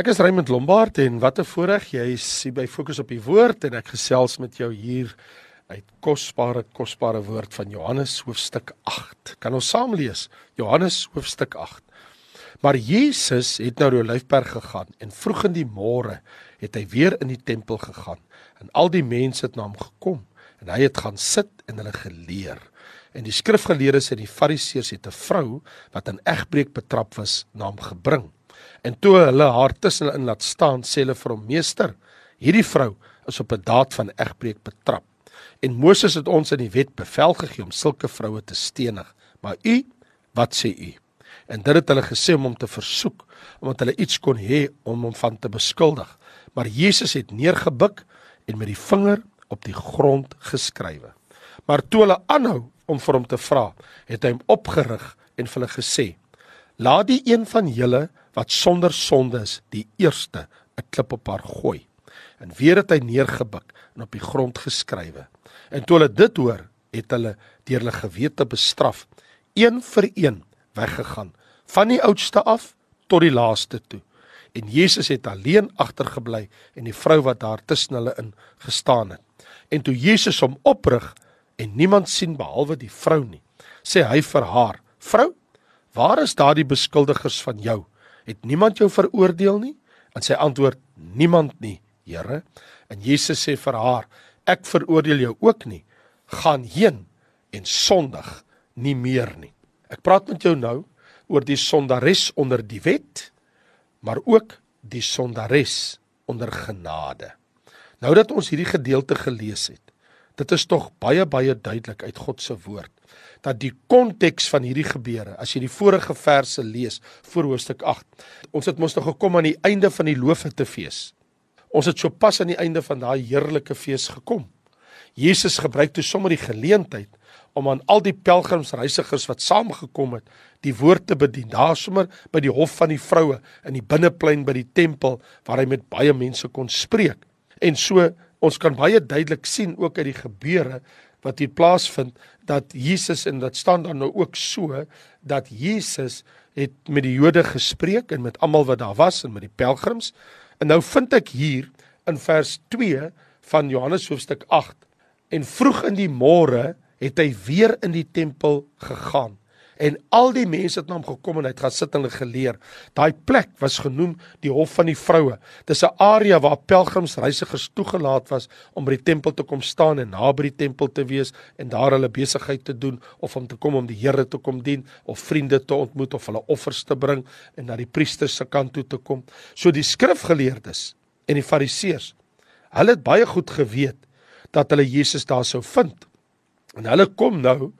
Ek is Raymond Lombard en wat 'n voorreg jy is by Fokus op die Woord en ek gesels met jou hier uit kosbare kosbare woord van Johannes hoofstuk 8. Kan ons saam lees? Johannes hoofstuk 8. Maar Jesus het na die Olyfberg gegaan en vroeg in die môre het hy weer in die tempel gegaan en al die mense het na hom gekom en hy het gaan sit en hulle geleer. En die skrifgeleerdes en die fariseërs het 'n vrou wat in egbreek betrap was na hom gebring. En toe hulle haar tussen in laat staan, sê hulle vir hom: "Meester, hierdie vrou is op 'n daad van egbreek betrap. En Moses het ons in die wet bevel gegee om sulke vroue te stenig. Maar u, wat sê u?" En dit het hulle gesê om hom te versoek, omdat hulle iets kon hê om hom van te beskuldig. Maar Jesus het neergebuk en met die vinger op die grond geskrywe. Maar toe hulle aanhou om vir hom te vra, het hy hom opgerig en vir hulle gesê: "Laat die een van julle wat sonder sonde is, die eerste 'n klip op haar gooi. En weer het hy neergebuk en op die grond geskrywe. En toe hulle dit hoor, het hulle deur hulle gewete bestraf, een vir een weggegaan, van die oudste af tot die laaste toe. En Jesus het alleen agtergebly en die vrou wat daar tussen hulle in gestaan het. En toe Jesus hom oprig en niemand sien behalwe die vrou nie, sê hy vir haar: "Vrou, waar is daardie beskuldigers van jou?" het niemand jou veroordeel nie? En sy antwoord: Niemand nie, Here. En Jesus sê vir haar: Ek veroordeel jou ook nie. Gaan heen en sondig nie meer nie. Ek praat met jou nou oor die sondares onder die wet, maar ook die sondares onder genade. Nou dat ons hierdie gedeelte gelees het, dit is tog baie baie duidelik uit God se woord dat die konteks van hierdie gebeure, as jy die vorige verse lees voor hoofstuk 8, ons het mos nog gekom aan die einde van die loofhuttefees. Ons het sopas aan die einde van daai heerlike fees gekom. Jesus gebruik toe sommer die geleentheid om aan al die pelgrimsreisigers wat saamgekom het, die woord te bedien. Daar sommer by die hof van die vroue in die binneplein by die tempel waar hy met baie mense kon spreek. En so ons kan baie duidelik sien ook uit die gebeure wat hier plaasvind dat Jesus en dit staan dan nou ook so dat Jesus het met die Jode gespreek en met almal wat daar was en met die pelgrims. En nou vind ek hier in vers 2 van Johannes hoofstuk 8 en vroeg in die môre het hy weer in die tempel gegaan en al die mense het na hom gekom en hy het gaan sit en geleer. Daai plek was genoem die hof van die vroue. Dis 'n area waar pelgrimsreisigers toegelaat was om by die tempel te kom staan en naby die tempel te wees en daar hulle besigheid te doen of om te kom om die Here te kom dien of vriende te ontmoet of hulle offers te bring en na die priesters se kant toe te kom. So die skrifgeleerdes en die fariseërs, hulle het baie goed geweet dat hulle Jesus daar sou vind. En hulle kom nou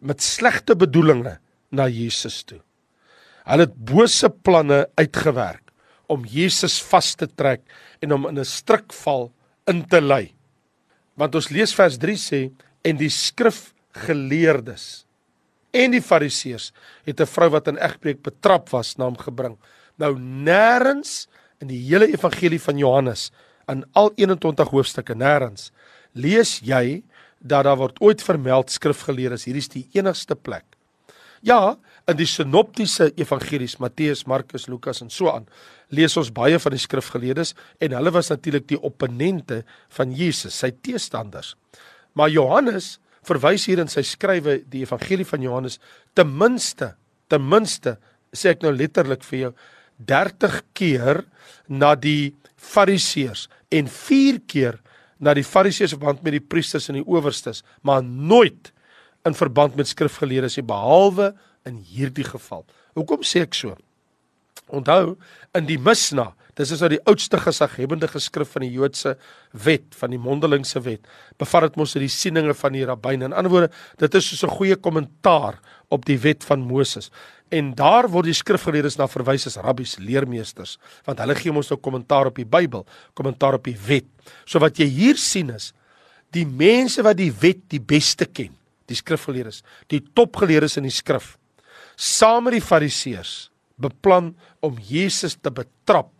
met slegte bedoelings na Jesus toe. Hulle het bose planne uitgewerk om Jesus vas te trek en hom in 'n struikval in te lei. Want ons lees vers 3 sê en die skrifgeleerdes en die fariseërs het 'n vrou wat in egbreek betrap was na hom gebring. Nou nêrens in die hele evangelie van Johannes in al 21 hoofstukke nêrens lees jy dat daar word ooit vermeld skrifgeleerdes hierdie is die enigste plek Ja, in die sinoptiese evangelies Matteus, Markus, Lukas en so aan lees ons baie van die skrifgeleerdes en hulle was natuurlik die opponente van Jesus, sy teestanders. Maar Johannes verwys hier in sy skrywe die evangelie van Johannes ten minste, ten minste sê ek nou letterlik vir jou 30 keer na die fariseërs en 4 keer na die fariseërs verband met die priesters en die owerstes, maar nooit in verband met skrifgeleerdes nie behalwe in hierdie geval. Hoekom sê ek so? Onthou in die Misna, dis is nou die oudste gesaghebende geskrif van die Joodse wet, van die mondelingse wet, bevat dit mos die sieninge van die rabbine. In ander woorde, dit is soos 'n goeie kommentaar op die wet van Moses. En daar word die skrifgeleerdes na verwys as rabbies, leermeesters, want hulle gee ons nou kommentaar op die Bybel, kommentaar op die wet. So wat jy hier sien is die mense wat die wet die beste ken die skrifgeleerdes, die topgeleerdes in die skrif, saam met die fariseërs beplan om Jesus te betrap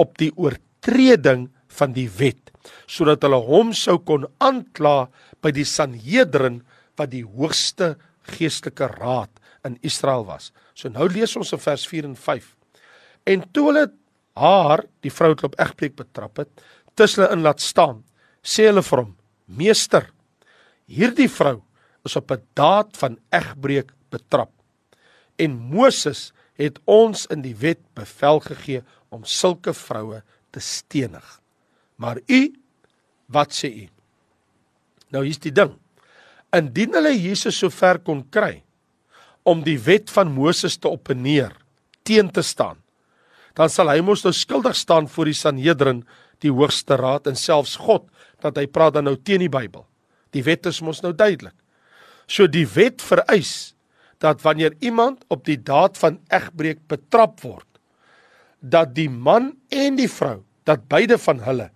op die oortreding van die wet sodat hulle hom sou kon aankla by die Sanhedrin wat die hoogste geestelike raad in Israel was. So nou lees ons in vers 4 en 5. En toe hulle haar, die vrou wat op egbreek betrap het, tussen hulle in laat staan, sê hulle vir hom: "Meester, hierdie vrou is op 'n daad van egbreek betrap. En Moses het ons in die wet bevel gegee om sulke vroue te stenig. Maar u, wat sê u?" Nou hier's die ding. Indien hulle Jesus so ver kon kry om die wet van Moses te opneer, teen te staan, dan sal hy mos nou skuldig staan voor die Sanhedrin, die hoogste raad en selfs God, dat hy praat dan nou teen die Bybel. Die wet is mos nou duidelik. So die wet vereis dat wanneer iemand op die daad van egbreek betrap word, dat die man en die vrou, dat beide van hulle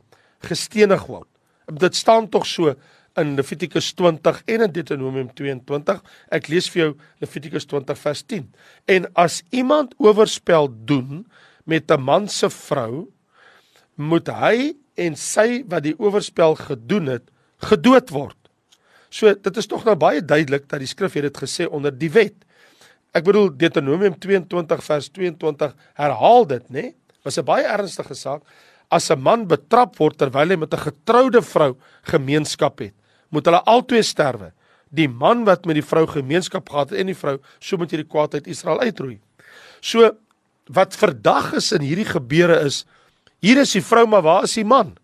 gestenig word. Dit staan tog so in Levitikus 20 en in Deuteronomium 22. Ek lees vir jou Levitikus 20 vers 10. En as iemand oorspel doen met 'n man se vrou, moet hy en sy wat die oorspel gedoen het, gedood word. So dit is tog nou baie duidelik dat die skrif het dit gesê onder die wet. Ek bedoel Deuteronomium 22 vers 22 herhaal dit, nê? Nee? Was 'n baie ernstige saak. As 'n man betrap word terwyl hy met 'n getroude vrou gemeenskap het, moet hulle albei sterwe. Die man wat met die vrou gemeenskap gehad het en die vrou, so moet jy die kwaadheid Israel uitroei. So wat verdag is in hierdie gebeure is hier is die vrou maar waar is die man?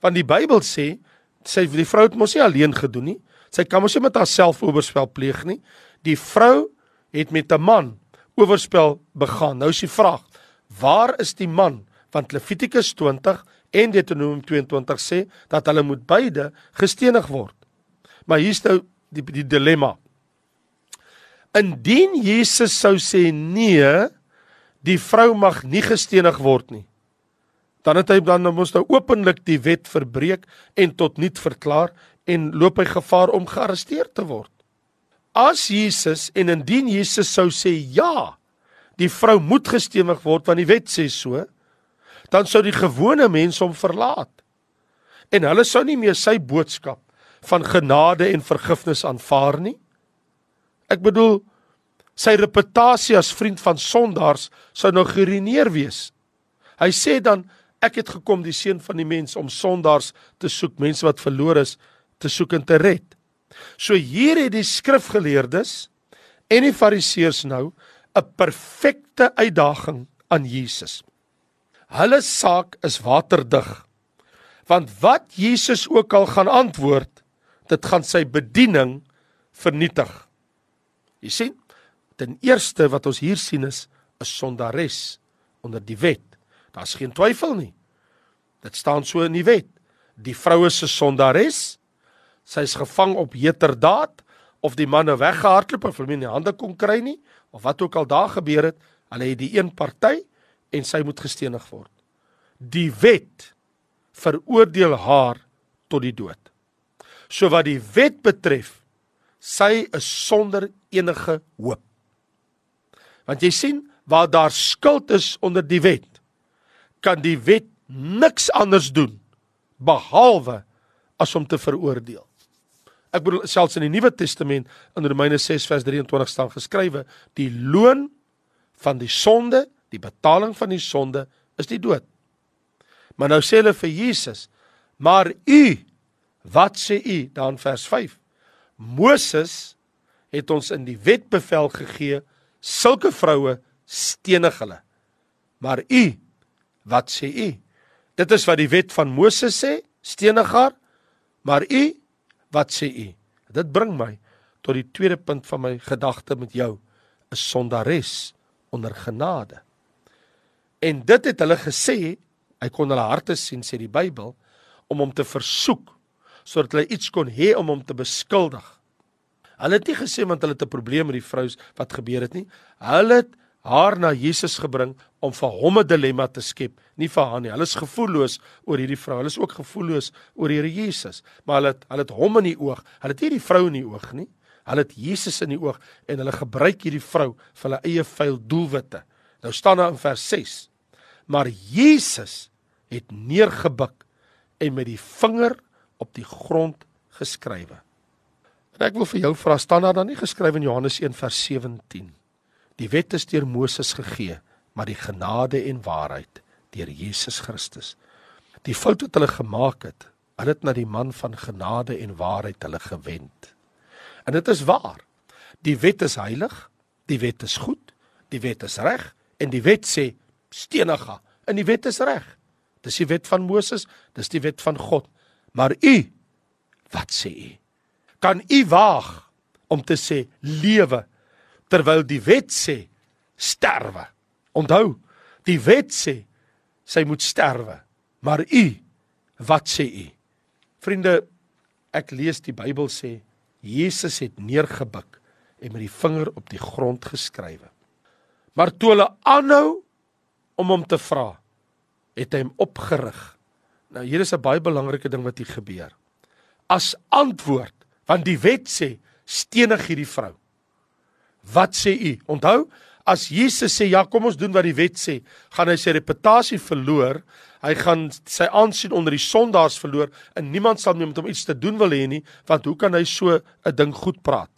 Want die Bybel sê sy die vrou het mos nie alleen gedoen nie. Sy kan mos nie met haarself oorspel pleeg nie. Die vrou het met 'n man oorspel begaan. Nou is die vraag, waar is die man? Want Levitikus 20 en Deuteronomium 22 sê dat hulle moet beide gestenig word. Maar hier's nou die die dilemma. Indien Jesus sou sê nee, die vrou mag nie gestenig word nie. Dan het hy dan mos nou openlik die wet verbreek en tot niet verklaar en loop hy gevaar om gearresteer te word. As Jesus en indien Jesus sou sê ja, die vrou moet gestenig word want die wet sê so, dan sou die gewone mense hom verlaat. En hulle sou nie meer sy boodskap van genade en vergifnis aanvaar nie. Ek bedoel sy reputasie as vriend van sondaars sou nou geruineer wees. Hy sê dan ek het gekom die seun van die mens om sondaars te soek, mense wat verlore is te soek en te red. So hier het die skrifgeleerdes en die fariseërs nou 'n perfekte uitdaging aan Jesus. Hulle saak is waterdig. Want wat Jesus ook al gaan antwoord, dit gaan sy bediening vernietig. Jy sien, ten eerste wat ons hier sien is 'n sondares onder die wet. Daar's geen twyfel nie. Dit staan so in die wet. Die vroue se sondares sy is gevang op heterdaad of die manne weggehardloop of hulle nie in die hande kon kry nie of wat ook al daar gebeur het, hulle het die een party en sy moet gestenig word. Die wet veroordeel haar tot die dood. So wat die wet betref, sy is sonder enige hoop. Want jy sien, waar daar skuld is onder die wet, kan die wet niks anders doen behalwe as om te veroordeel. Ek bedoel selfs in die Nuwe Testament in Romeine 6 vers 23 staan geskrywe die loon van die sonde, die betaling van die sonde is die dood. Maar nou sê hulle vir Jesus, maar u wat sê u dan vers 5? Moses het ons in die wet bevel gegee sulke vroue stenig hulle. Maar u wat sê u? Dit is wat die wet van Moses sê, stenig haar. Maar u Wat sê u? Dit bring my tot die tweede punt van my gedagte met jou, 'n sondares onder genade. En dit het hulle gesê, hy kon hulle harte sien sê die Bybel om hom te versoek sodat hulle iets kon hê om hom te beskuldig. Hulle het nie gesê want hulle het 'n probleem met die vrous wat gebeur het nie. Hulle het haar na Jesus gebring om vir hom 'n dilemma te skep, nie vir haar nie. Hulle is gevoelloos oor hierdie vrou. Hulle is ook gevoelloos oor Here Jesus, maar hulle het, hulle het hom in die oog. Hulle het nie die vrou in die oog nie. Hulle het Jesus in die oog en hulle gebruik hierdie vrou vir hulle eie vuil doelwitte. Nou staan daar in vers 6. Maar Jesus het neergebuk en met die vinger op die grond geskrywe. En ek wil vir jou vra, staan daar dan nie geskryf in Johannes 1 vers 17? Die wet is deur Moses gegee, maar die genade en waarheid deur Jesus Christus. Die fout wat hulle gemaak het, hulle het na die man van genade en waarheid hulle gewend. En dit is waar. Die wet is heilig, die wet is goed, die wet is reg en die wet sê steniga en die wet is reg. Dis die wet van Moses, dis die wet van God. Maar u wat sê u? Kan u waag om te sê lewe terwyl die wet sê sterwe? Onthou, die wet sê sy moet sterwe. Maar u wat sê u? Vriende, ek lees die Bybel sê Jesus het neergebuk en met die vinger op die grond geskrywe. Maar toe hulle aanhou om hom te vra, het hy hom opgerig. Nou hier is 'n baie belangrike ding wat hier gebeur. As antwoord, want die wet sê stenig hierdie vrou. Wat sê u? Onthou, as Jesus sê ja, kom ons doen wat die wet sê, gaan hy sy reputasie verloor. Hy gaan sy aansien onder die sondaars verloor en niemand sal meer met hom iets te doen wil hê nie, want hoe kan hy so 'n ding goed praat?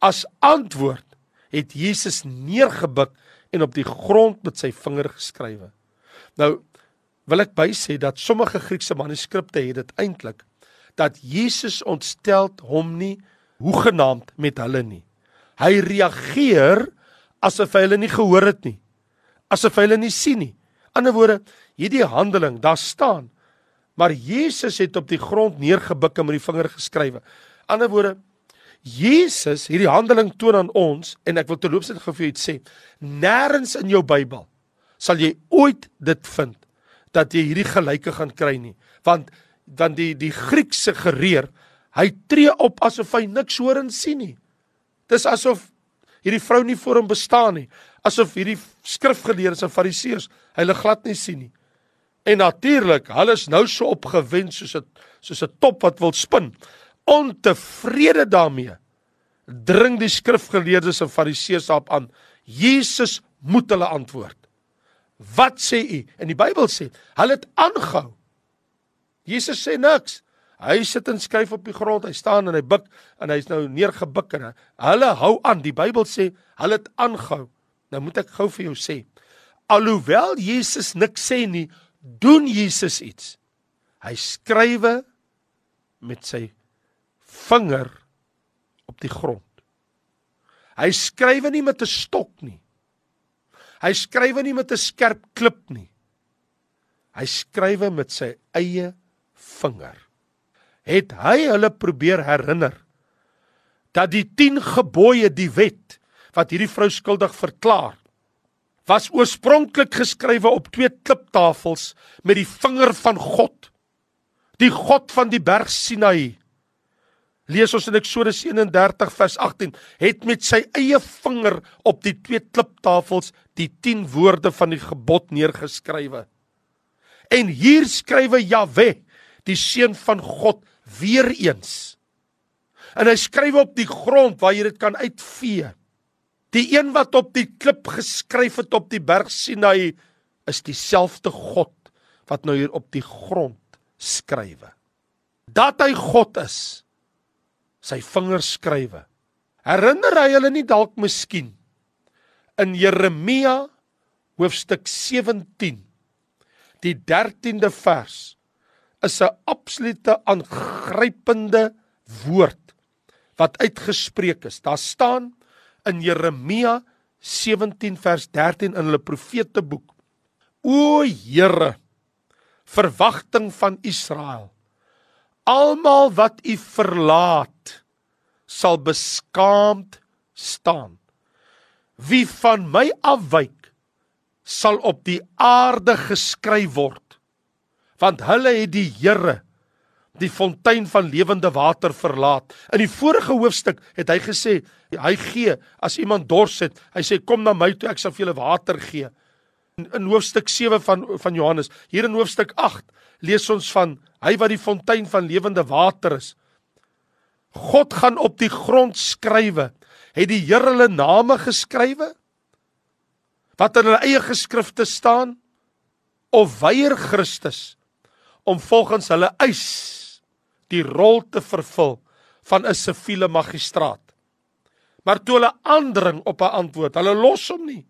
As antwoord het Jesus neergebuk en op die grond met sy vinger geskrywe. Nou wil ek bysê dat sommige Griekse manuskripte het dit eintlik dat Jesus ontstel hom nie hoegenaamd met hulle nie. Hy reageer asof hy hulle nie gehoor het nie. Asof hy hulle nie sien nie. Ander woorde, hierdie handeling, daar staan, maar Jesus het op die grond neergebuk en met die vinger geskrywe. Ander woorde, Jesus, hierdie handeling toon aan ons en ek wil terloops net vir julle sê, nêrens in jou Bybel sal jy ooit dit vind dat jy hierdie gelyke gaan kry nie. Want dan die die Griekse gereer, hy tree op asof hy niks hoor en sien nie. Dis asof hierdie vrou nie voor hom bestaan nie. Asof hierdie skrifgeleerdes en fariseërs hulle glad nie sien nie. En natuurlik, hulle is nou so opgewend soos 'n soos 'n top wat wil spin. Ontevrede daarmee dring die skrifgeleerdes en fariseërs op aan. Jesus moet hulle antwoord. Wat sê u? En die Bybel sê, hulle het aangehou. Jesus sê niks. Hy sit en skryf op die grond, hy staan en hy buig en hy's nou neergebuk en hulle hou aan. Die Bybel sê hulle het aangehou. Nou moet ek gou vir jou sê, alhoewel Jesus niks sê nie, doen Jesus iets. Hy skrywe met sy vinger op die grond. Hy skrywe nie met 'n stok nie. Hy skrywe nie met 'n skerp klip nie. Hy skrywe met sy eie vinger het hy hulle probeer herinner dat die 10 gebooie die wet wat hierdie vrou skuldig verklaar was oorspronklik geskrywe op twee kliptafels met die vinger van God die God van die berg Sinai lees ons in Eksodus 31 vers 18 het met sy eie vinger op die twee kliptafels die 10 woorde van die gebod neergeskrywe. En hier skrywe Jahwe die seun van God weer eens. En hy skryf op die grond waar jy dit kan uitvee. Die een wat op die klip geskryf het op die berg Sinai is dieselfde God wat nou hier op die grond skrywe. Dat hy God is. Sy vingers skrywe. Herinner hy hulle nie dalk miskien in Jeremia hoofstuk 17 die 13de vers is 'n absolute aangrypende woord wat uitgespreek is. Daar staan in Jeremia 17 vers 13 in hulle profeteboek: O Here, verwagting van Israel, almal wat U verlaat sal beskaamd staan. Wie van my afwyk sal op die aarde geskryf word want hulle het die Here die fontein van lewende water verlaat. In die vorige hoofstuk het hy gesê hy gee as iemand dors het, hy sê kom na my toe ek sal vir julle water gee. In, in hoofstuk 7 van van Johannes, hier in hoofstuk 8 lees ons van hy wat die fontein van lewende water is. God gaan op die grond skrywe. Het die Here hulle name geskrywe? Wat in hulle eie geskrifte staan? Of weier Christus om volgens hulle eis die rol te vervul van 'n siviele magistraat. Maar toe hulle aandring op 'n antwoord, hulle los hom nie.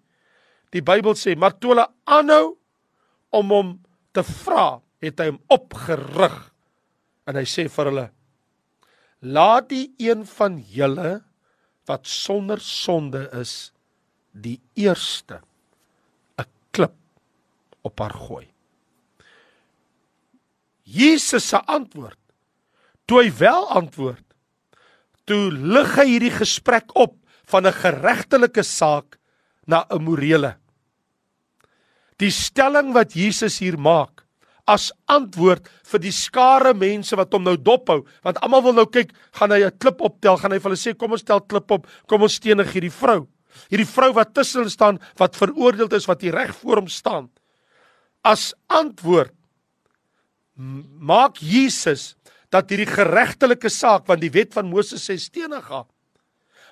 Die Bybel sê, maar toe hulle aanhou om hom te vra, het hy hom opgerig. En hy sê vir hulle: Laat die een van julle wat sonder sonde is, die eerste 'n klip op haar gooi. Jesus se antwoord, toe hy wel antwoord, toe lig hy hierdie gesprek op van 'n geregtelike saak na 'n morele. Die stelling wat Jesus hier maak as antwoord vir die skare mense wat hom nou dophou, want almal wil nou kyk, gaan hy 'n klip optel, gaan hy vir hulle sê kom ons tel klip op, kom ons stenig hierdie vrou. Hierdie vrou wat tussen hulle staan, wat veroordeel is, wat hier reg voor hom staan. As antwoord maak Jesus dat hierdie geregtelike saak want die wet van Moses sê stenig gaan.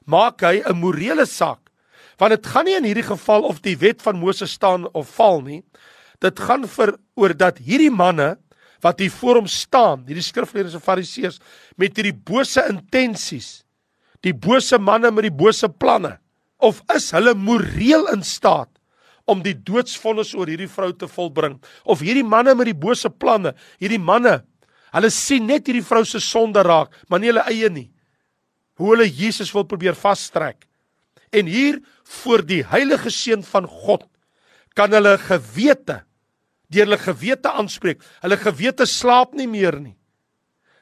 Maak hy 'n morele saak. Want dit gaan nie in hierdie geval of die wet van Moses staan of val nie. Dit gaan vir oor dat hierdie manne wat hier voor hom staan hierdie skrifgeleerdes en fariseërs met hierdie bose intensies die bose manne met die bose planne of is hulle moreel in staat om die doodsvonnis oor hierdie vrou te volbring. Of hierdie manne met die bose planne hierdie manne hulle sien net hierdie vrou se sonde raak maar nie hulle eie nie. Hoe hulle Jesus wil probeer vastrek en hier voor die heilige seun van God kan hulle gewete deur hulle gewete aanspreek. Hulle gewete slaap nie meer nie.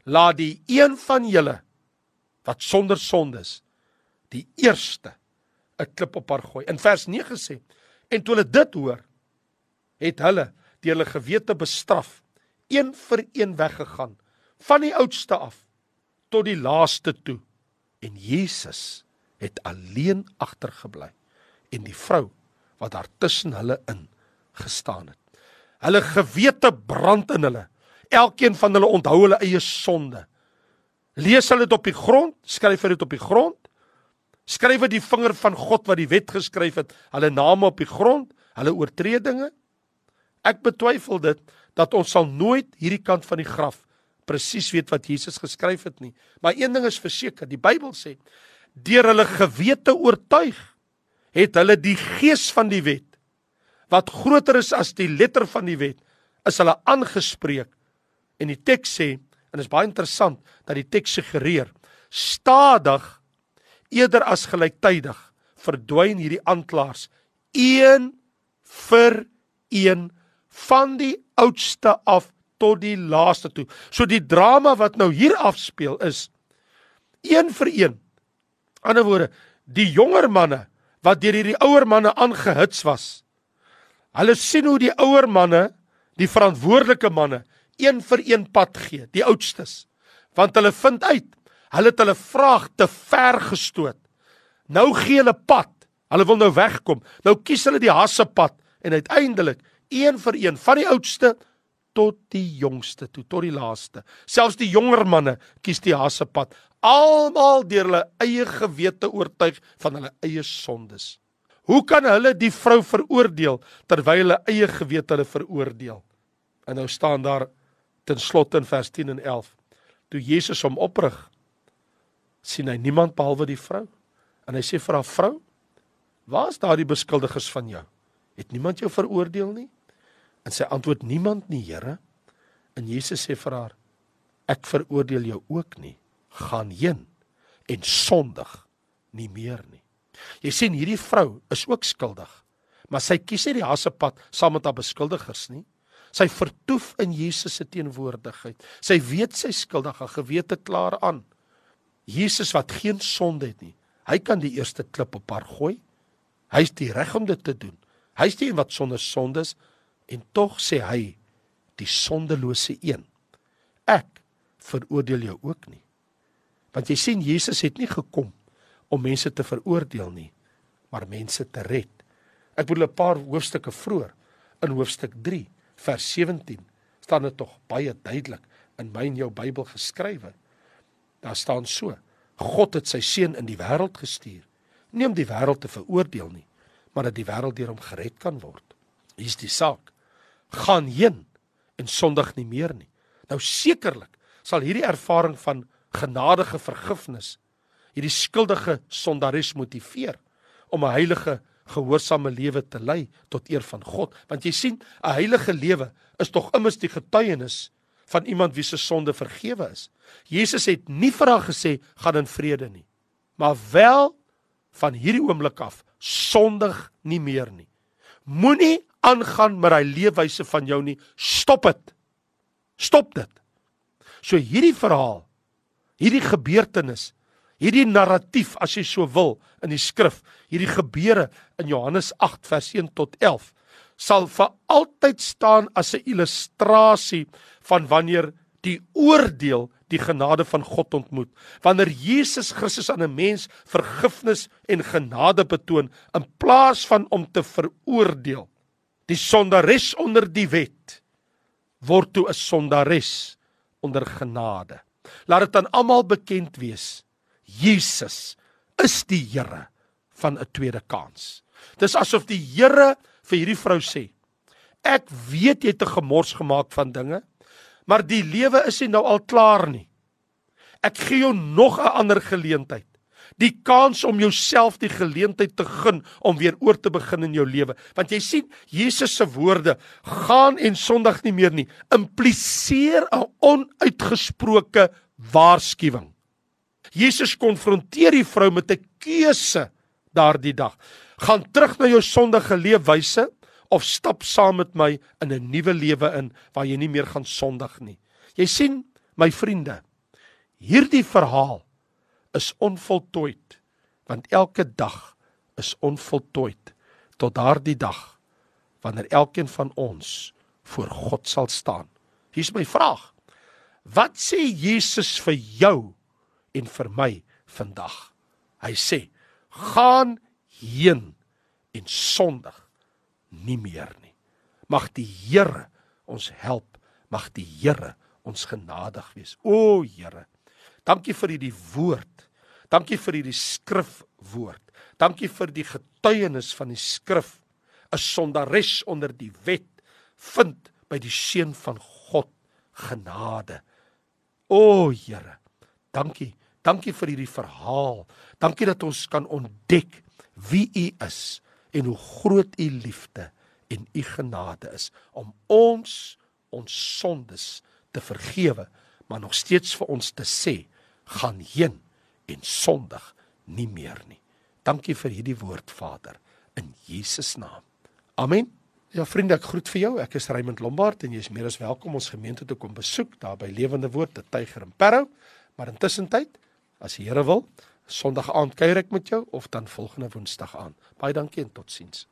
Laat die een van julle wat sonder sondes die eerste 'n klip op haar gooi. In vers 9 sê En toe hulle dit hoor, het hulle deur hulle gewete bestraf, een vir een weggegaan, van die oudste af tot die laaste toe. En Jesus het alleen agtergebly en die vrou wat daar tussen hulle in gestaan het. Hulle gewete brand in hulle. Elkeen van hulle onthou hulle eie sonde. Lees hulle dit op die grond, skryf hulle dit op die grond skryf dit die vinger van God wat die wet geskryf het, hulle name op die grond, hulle oortredinge. Ek betwyfel dit dat ons sal nooit hierdie kant van die graf presies weet wat Jesus geskryf het nie. Maar een ding is verseker, die Bybel sê, deur hulle gewete oortuig, het hulle die gees van die wet wat groter is as die letter van die wet, is hulle aangespreek. En die teks sê, en dit is baie interessant dat die teks suggereer, stadig eerder as gelyktydig verdwyn hierdie aanklaers een vir een van die oudste af tot die laaste toe. So die drama wat nou hier afspeel is een vir een. Ander woorde, die jonger manne wat deur hierdie ouer manne aangehits was. Hulle sien hoe die ouer manne, die verantwoordelike manne, een vir een pad gee, die oudstes. Want hulle vind uit Hulle het hulle vraag te ver gestoot. Nou gee hulle pad. Hulle wil nou wegkom. Nou kies hulle die hassepad en uiteindelik een vir een van die oudste tot die jongste toe tot die laaste. Selfs die jonger manne kies die hassepad. Almal deur hulle eie gewete oortuig van hulle eie sondes. Hoe kan hulle die vrou veroordeel terwyl hulle eie gewete hulle veroordeel? En nou staan daar ten slotte in vers 10 en 11 toe Jesus hom oprig sien hy niemand behalwe die vrou. En hy sê vir haar vrou: "Waar is daardie beskuldigers van jou? Het niemand jou veroordeel nie?" En sy antwoord: "Niemand nie, Here." En Jesus sê vir haar: "Ek veroordeel jou ook nie. Gaan heen en sondig nie meer nie." Jy sien hierdie vrou is ook skuldig, maar sy kies nie die hassepad saam met haar beskuldigers nie. Sy vertoef in Jesus se teenwoordigheid. Sy weet sy skuldig, haar gewete klaar aan. Jesus wat geen sonde het nie. Hy kan die eerste klip op haar gooi. Hy's die reg om dit te doen. Hy's die een wat sonder sondes en tog sê hy die sondelose een. Ek veroordeel jou ook nie. Want jy sien Jesus het nie gekom om mense te veroordeel nie, maar mense te red. Ek bedoel 'n paar hoofstukke vroeër in hoofstuk 3 vers 17 staan dit tog baie duidelik in my en jou Bybel geskrywe. Daar staan so: God het sy seun in die wêreld gestuur, nie om die wêreld te veroordeel nie, maar dat die wêreld deur hom gered kan word. Hier's die saak: gaan heen en sondig nie meer nie. Nou sekerlik sal hierdie ervaring van genadige vergifnis hierdie skuldige sondares motiveer om 'n heilige gehoorsame lewe te lei tot eer van God. Want jy sien, 'n heilige lewe is tog immers die getuienis van iemand wie se sonde vergewe is. Jesus het nie vir haar gesê gaan in vrede nie, maar wel van hierdie oomblik af sondig nie meer nie. Moenie aangaan met daai leefwyse van jou nie. Stop dit. Stop dit. So hierdie verhaal, hierdie gebeurtenis, hierdie narratief as jy so wil in die skrif, hierdie gebeure in Johannes 8 vers 1 tot 11 sal vir altyd staan as 'n illustrasie van wanneer die oordeel die genade van God ontmoet. Wanneer Jesus Christus aan 'n mens vergifnis en genade betoon in plaas van om te veroordeel. Die sondares onder die wet word toe 'n sondares onder genade. Laat dit aan almal bekend wees. Jesus is die Here van 'n tweede kans. Dis asof die Here vir hierdie vrou sê: Ek weet jy het 'n gemors gemaak van dinge, maar die lewe is nie nou al klaar nie. Ek gee jou nog 'n ander geleentheid. Die kans om jouself die geleentheid te gun om weer oor te begin in jou lewe. Want jy sien, Jesus se woorde, gaan en sondig nie meer nie, impliseer 'n onuitgesproke waarskuwing. Jesus konfronteer die vrou met 'n keuse daardie dag. Gaan terug na jou sondige leefwyse of stap saam met my in 'n nuwe lewe in waar jy nie meer gaan sondig nie. Jy sien, my vriende, hierdie verhaal is onvoltooid want elke dag is onvoltooid tot daardie dag wanneer elkeen van ons voor God sal staan. Hier's my vraag. Wat sê Jesus vir jou en vir my vandag. Hy sê: "Gaan heen en sondig nie meer nie. Mag die Here ons help, mag die Here ons genadig wees. O Here, dankie vir hierdie woord. Dankie vir hierdie skrifwoord. Dankie vir die getuienis van die skrif. 'n Sondares onder die wet vind by die seun van God genade. O Here, dankie Dankie vir hierdie verhaal. Dankie dat ons kan ontdek wie U is en hoe groot U liefde en U genade is om ons ons sondes te vergewe, maar nog steeds vir ons te sê gaan heen en sondig nie meer nie. Dankie vir hierdie woord Vader in Jesus naam. Amen. Ja vriende, ek groet vir jou. Ek is Raymond Lombard en jy is meer as welkom ons gemeente toe kom besoek daar by Lewende Woord te Tyger en Parow. Maar intussen tyd As die Here wil, Sondag aand kuier ek met jou of dan volgende Woensdag aan. Baie dankie en totsiens.